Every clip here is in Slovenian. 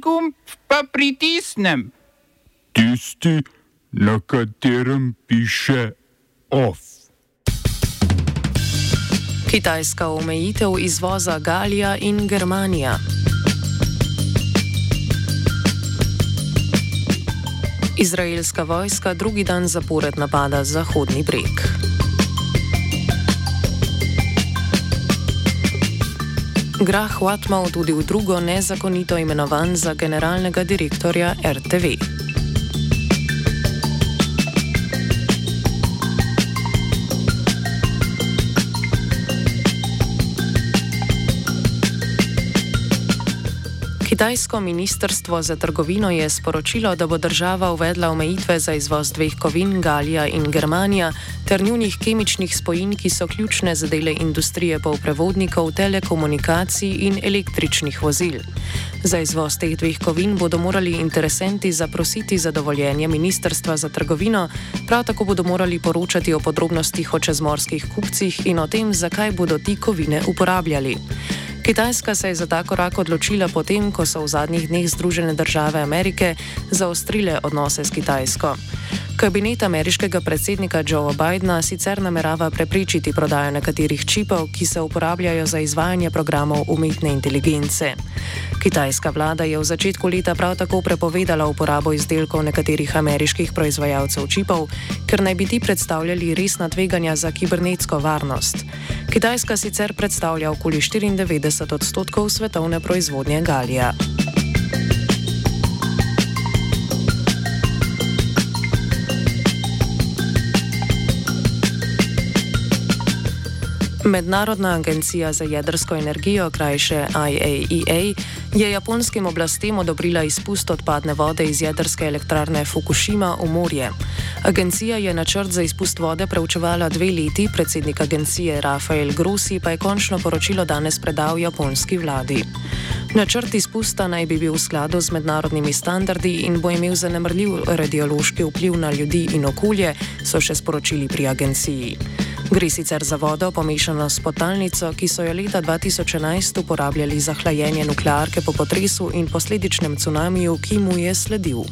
gumb pa pritisnem? Tisti, na katerem piše OF. Kitajska omejitev izvoza Galija in Germanija. Izraelska vojska drugi dan zapored napada Zahodni breg. Grah Watmau tudi v drugo nezakonito imenovan za generalnega direktorja RTV. Kitajsko ministrstvo za trgovino je sporočilo, da bo država uvedla omejitve za izvoz dveh kovin, Galija in Germanija, ter njunih kemičnih spojin, ki so ključne za dele industrije polprevodnikov, telekomunikacij in električnih vozil. Za izvoz teh dveh kovin bodo morali interesenti zaprositi za dovoljenje ministrstva za trgovino, prav tako bodo morali poročati o podrobnostih o čezmorskih kupcih in o tem, zakaj bodo ti kovine uporabljali. Kitajska se je za ta korak odločila potem, ko so v zadnjih dneh Združene države Amerike zaostrile odnose s Kitajsko. Kabinet ameriškega predsednika Joea Bidna sicer namerava prepričiti prodajo nekaterih čipov, ki se uporabljajo za izvajanje programov umetne inteligence. Kitajska vlada je v začetku leta prav tako prepovedala uporabo izdelkov nekaterih ameriških proizvajalcev čipov, ker naj bi ti predstavljali resna tveganja za kibernetsko varnost. Kitajska sicer predstavlja okoli 94 odstotkov svetovne proizvodnje galija. Mednarodna agencija za jedrsko energijo, krajše IAEA, e je japonskim oblastem odobrila izpust odpadne vode iz jedrske elektrarne Fukushima v morje. Agencija je načrt za izpust vode preučevala dve leti, predsednik agencije Rafael Grossi pa je končno poročilo danes predal japonski vladi. Načrt izpusta naj bi bil v skladu z mednarodnimi standardi in bo imel zanemrljiv radiološki vpliv na ljudi in okolje, so še sporočili pri agenciji. Gre sicer za vodo pomešano s potalnico, ki so jo leta 2011 uporabljali za hlajenje nuklearke po potresu in posledičnem cunamiju, ki mu je sledil.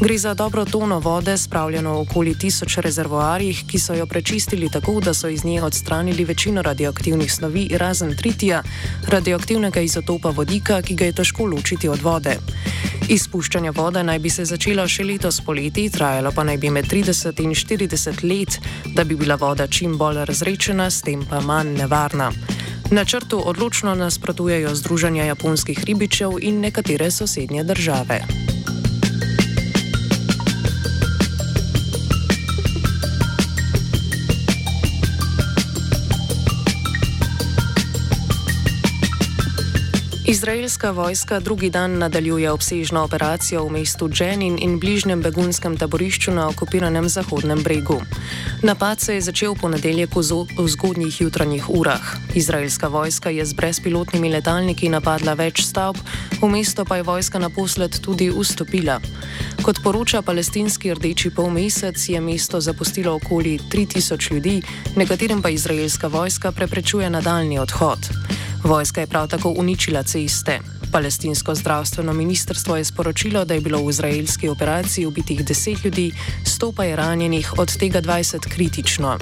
Gre za dobro tono vode, spravljeno v okoli tisoč rezervoarjih, ki so jo prečistili tako, da so iz nje odstranili večino radioaktivnih snovi, razen tritija, radioaktivnega izotopa vodika, ki ga je težko ločiti od vode. Izpuščanje vode naj bi se začelo še letos poleti, trajalo pa naj bi med 30 in 40 let, da bi bila voda čim bolj razrečena, s tem pa manj nevarna. Načrtu odločno nasprotujejo Združenja japonskih ribičev in nekatere sosednje države. Izraelska vojska drugi dan nadaljuje obsežno operacijo v mestu Dženin in bližnjem begunskem taborišču na okupiranem Zahodnem bregu. Napad se je začel ponedeljek v zgodnjih jutranjih urah. Izraelska vojska je z brezpilotnimi letalniki napadla več stavb, v mesto pa je vojska naposled tudi vstopila. Kot poroča palestinski rdeči polmesec, je mesto zapustilo okoli 3000 ljudi, nekaterim pa izraelska vojska preprečuje nadaljni odhod. Vojska je prav tako uničila ceste. Palestinsko zdravstveno ministrstvo je sporočilo, da je bilo v izraelski operaciji ubitih 10 ljudi, 100 pa je ranjenih, od tega 20 kritično.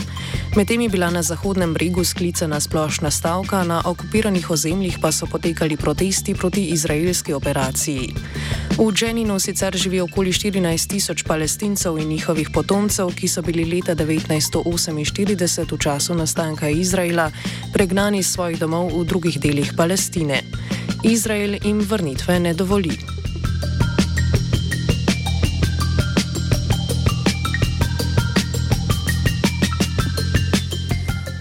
Medtem je bila na Zahodnem bregu sklicana splošna stavka, na okupiranih ozemljih pa so potekali protesti proti izraelski operaciji. V Dženinu sicer živi okoli 14 tisoč palestincev in njihovih potomcev, ki so bili leta 1948 v času nastanka Izraela pregnani iz svojih domov v drugih delih Palestine. Izrael jim vrnitve ne dovoli.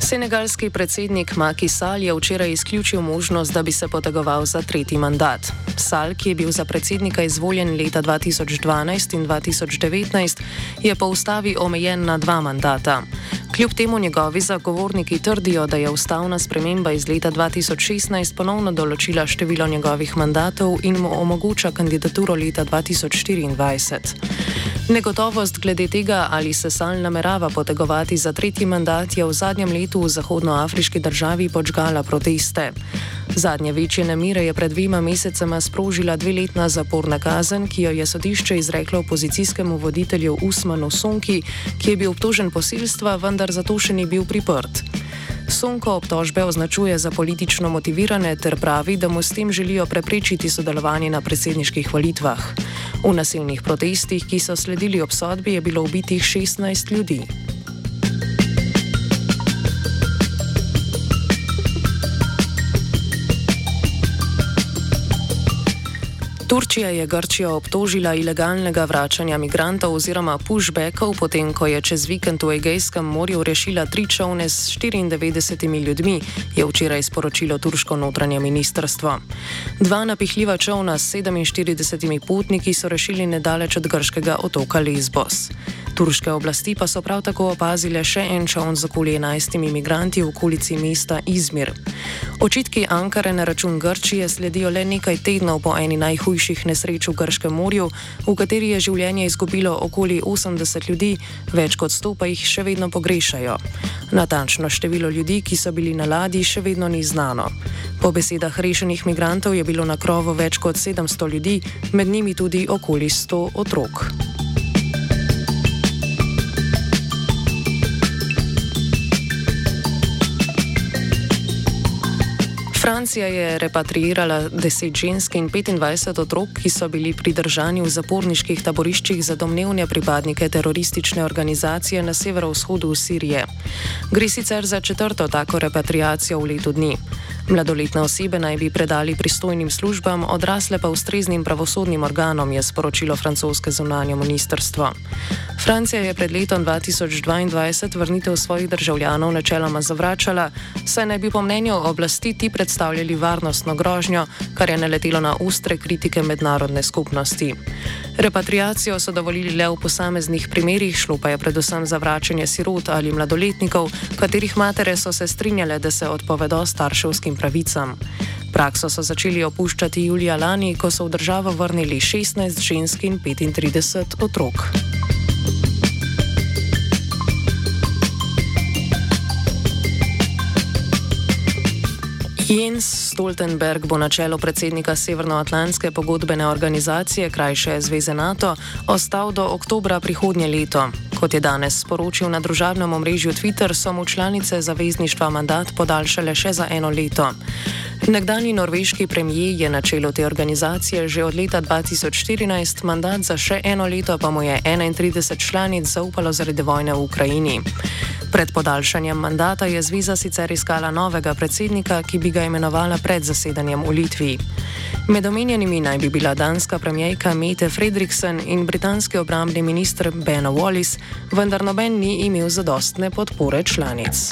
Senegalski predsednik Maki Sal je včeraj izključil možnost, da bi se potegoval za tretji mandat. Sal, ki je bil za predsednika izvoljen leta 2012 in 2019, je po ustavi omejen na dva mandata. Kljub temu njegovi zagovorniki trdijo, da je ustavna sprememba iz leta 2016 ponovno določila število njegovih mandatov in mu omogoča kandidaturo leta 2024. Negotovost glede tega, ali se Sal namerava potegovati za tretji mandat, je v zadnjem letu v zahodnoafriški državi počgala proteste. Zadnje večje nemire je pred dvema mesecema sprožila dveletna zaporna kazen, ki jo je sodišče izreklo opozicijskemu voditelju Usmanu Sonki, ki je bil obtožen posilstva, vendar zato še ni bil priprt. Sonko obtožbe označuje za politično motivirane ter pravi, da mu s tem želijo preprečiti sodelovanje na predsedniških volitvah. V nasilnih protestih, ki so sledili obsodbi, je bilo ubitih 16 ljudi. Turčija je Grčijo obtožila ilegalnega vračanja migrantov oziroma pushbackov, potem ko je čez vikend v Egejskem morju rešila tri čovne s 94 ljudmi, je včeraj sporočilo turško notranje ministrstvo. Dva napihljiva čovna s 47 potniki so rešili nedaleč od grškega otoka Lesbos. Turške oblasti pa so prav tako opazile še en čovn z okoli 11 imigranti v okolici mesta Izmir. Očitki Ankare na račun Grčije sledijo le nekaj tednov po eni najhujših nesreč v Grškem morju, v kateri je življenje izgubilo okoli 80 ljudi, več kot 100 pa jih še vedno pogrešajo. Natančno število ljudi, ki so bili na ladji, še vedno ni znano. Po besedah rešenih migrantov je bilo na krovu več kot 700 ljudi, med njimi tudi okoli 100 otrok. Francija je repatriirala 10 žensk in 25 otrok, ki so bili pridržani v zaporniških taboriščih za domnevne pripadnike teroristične organizacije na severovzhodu Sirije. Gre sicer za četrto tako repatriacijo v letu dni. Mladoletne osebe naj bi predali pristojnim službam, odrasle pa ustreznim pravosodnim organom, je sporočilo francoske zunanje ministrstvo. Francija je pred letom 2022 vrnitev svojih državljanov načeloma zavračala, saj naj bi po mnenju oblasti ti predstavljali varnostno grožnjo, kar je naletelo na ostre kritike mednarodne skupnosti. Repatriacijo so dovolili le v posameznih primerjih, šlo pa je predvsem za vračanje sirot ali mladoletnikov, katerih matere so se strinjale, da se odpovedo starševskim pravicam. Prakso so začeli opuščati julija lani, ko so v državo vrnili 16 žensk in 35 otrok. Jens Stoltenberg bo na čelu predsednika Severnoatlantske pogodbene organizacije, krajše Zveze NATO, ostal do oktobra prihodnje leto. Kot je danes sporočil na družabnem omrežju Twitter, so mu članice zavezništva mandat podaljšale še za eno leto. Nekdani norveški premijer je na čelu te organizacije že od leta 2014, mandat za še eno leto pa mu je 31 članic zaupalo zaradi vojne v Ukrajini. Pred podaljšanjem mandata je zveza sicer iskala novega predsednika, ki bi ga imenovala pred zasedanjem v Litvi. Med omenjenimi naj bi bila danska premijejka Mete Fredriksen in britanski obrambni minister Ben Wallis, vendar noben ni imel zadostne podpore članic.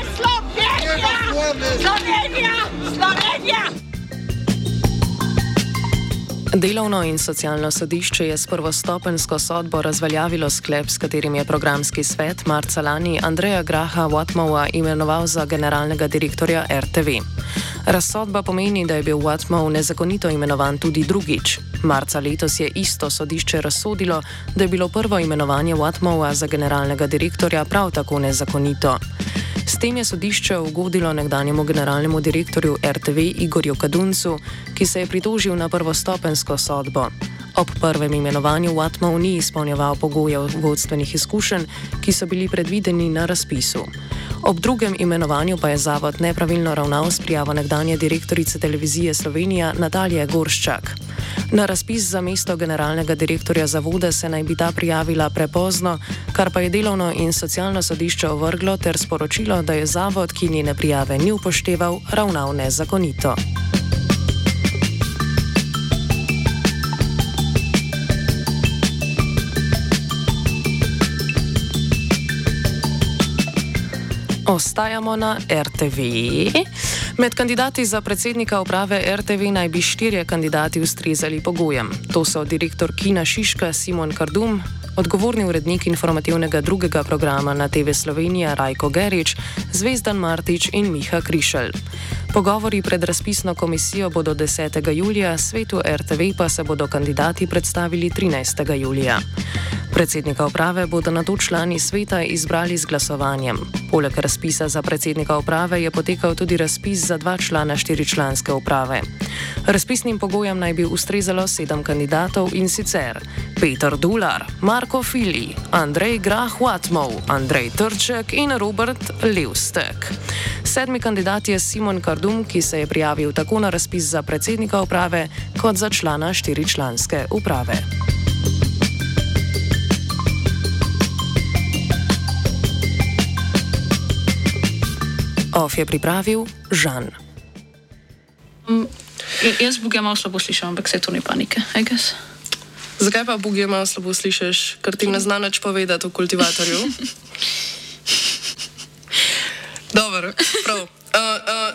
Slovenija, Slovenija. Delovno in socialno sodišče je s prvostopensko sodbo razveljavilo sklep, s katerim je programski svet marca lani Andreja Graha Watmowa imenoval za generalnega direktorja RTV. Razsodba pomeni, da je bil Watmow nezakonito imenovan tudi drugič. Marca letos je isto sodišče razsodilo, da je bilo prvo imenovanje Watmowa za generalnega direktorja prav tako nezakonito. S tem je sodišče ugodilo nekdanjemu generalnemu direktorju RTV Igorju Kaduncu, ki se je pritožil na prvostopensko sodbo. Ob prvem imenovanju Watmow ni izpolnjeval pogojev vodstvenih izkušenj, ki so bili predvideni na razpisu. Ob drugem imenovanju pa je zavod nepravilno ravnal s prijavo nekdanje direktorice televizije Slovenija Natalije Gorščak. Na razpis za mesto generalnega direktorja zavoda se naj bi ta prijavila prepozno, kar pa je delovno in socialno sodišče ovrglo ter sporočilo, da je zavod, ki njene prijave ni upošteval, ravnal nezakonito. Ostajamo na RTV. Med kandidati za predsednika uprave RTV naj bi štirje kandidati ustrezali pogojem. To so direktor Kina Šiška Simon Kardum, odgovorni urednik informativnega drugega programa na TV Slovenija Rajko Gerič, Zvezdan Martič in Miha Krišelj. Pogovori pred razpisno komisijo bodo 10. julija, svetu RTV pa se bodo kandidati predstavili 13. julija. Predsednika uprave bodo na to člani sveta izbrali z glasovanjem. Poleg razpisa za predsednika uprave je potekal tudi razpis za dva člana štiričlanske uprave. Razpisnim pogojem naj bi ustrezalo sedem kandidatov in sicer Peter Dular, Marko Fili, Andrej Grah-Watmov, Andrej Trček in Robert Levstek. Sedmi kandidat je Simon Kardum, ki se je prijavil tako na razpis za predsednika uprave kot za člana štiričlanske uprave. Of je pripravil Žan. Um, jaz Bog je malo slabo slišal, ampak se to ni panike, I guess. Zakaj pa Bog je malo slabo slišiš, ker ti ne zna nič povedati o kultivatorju? Dobro, prav. Uh, uh.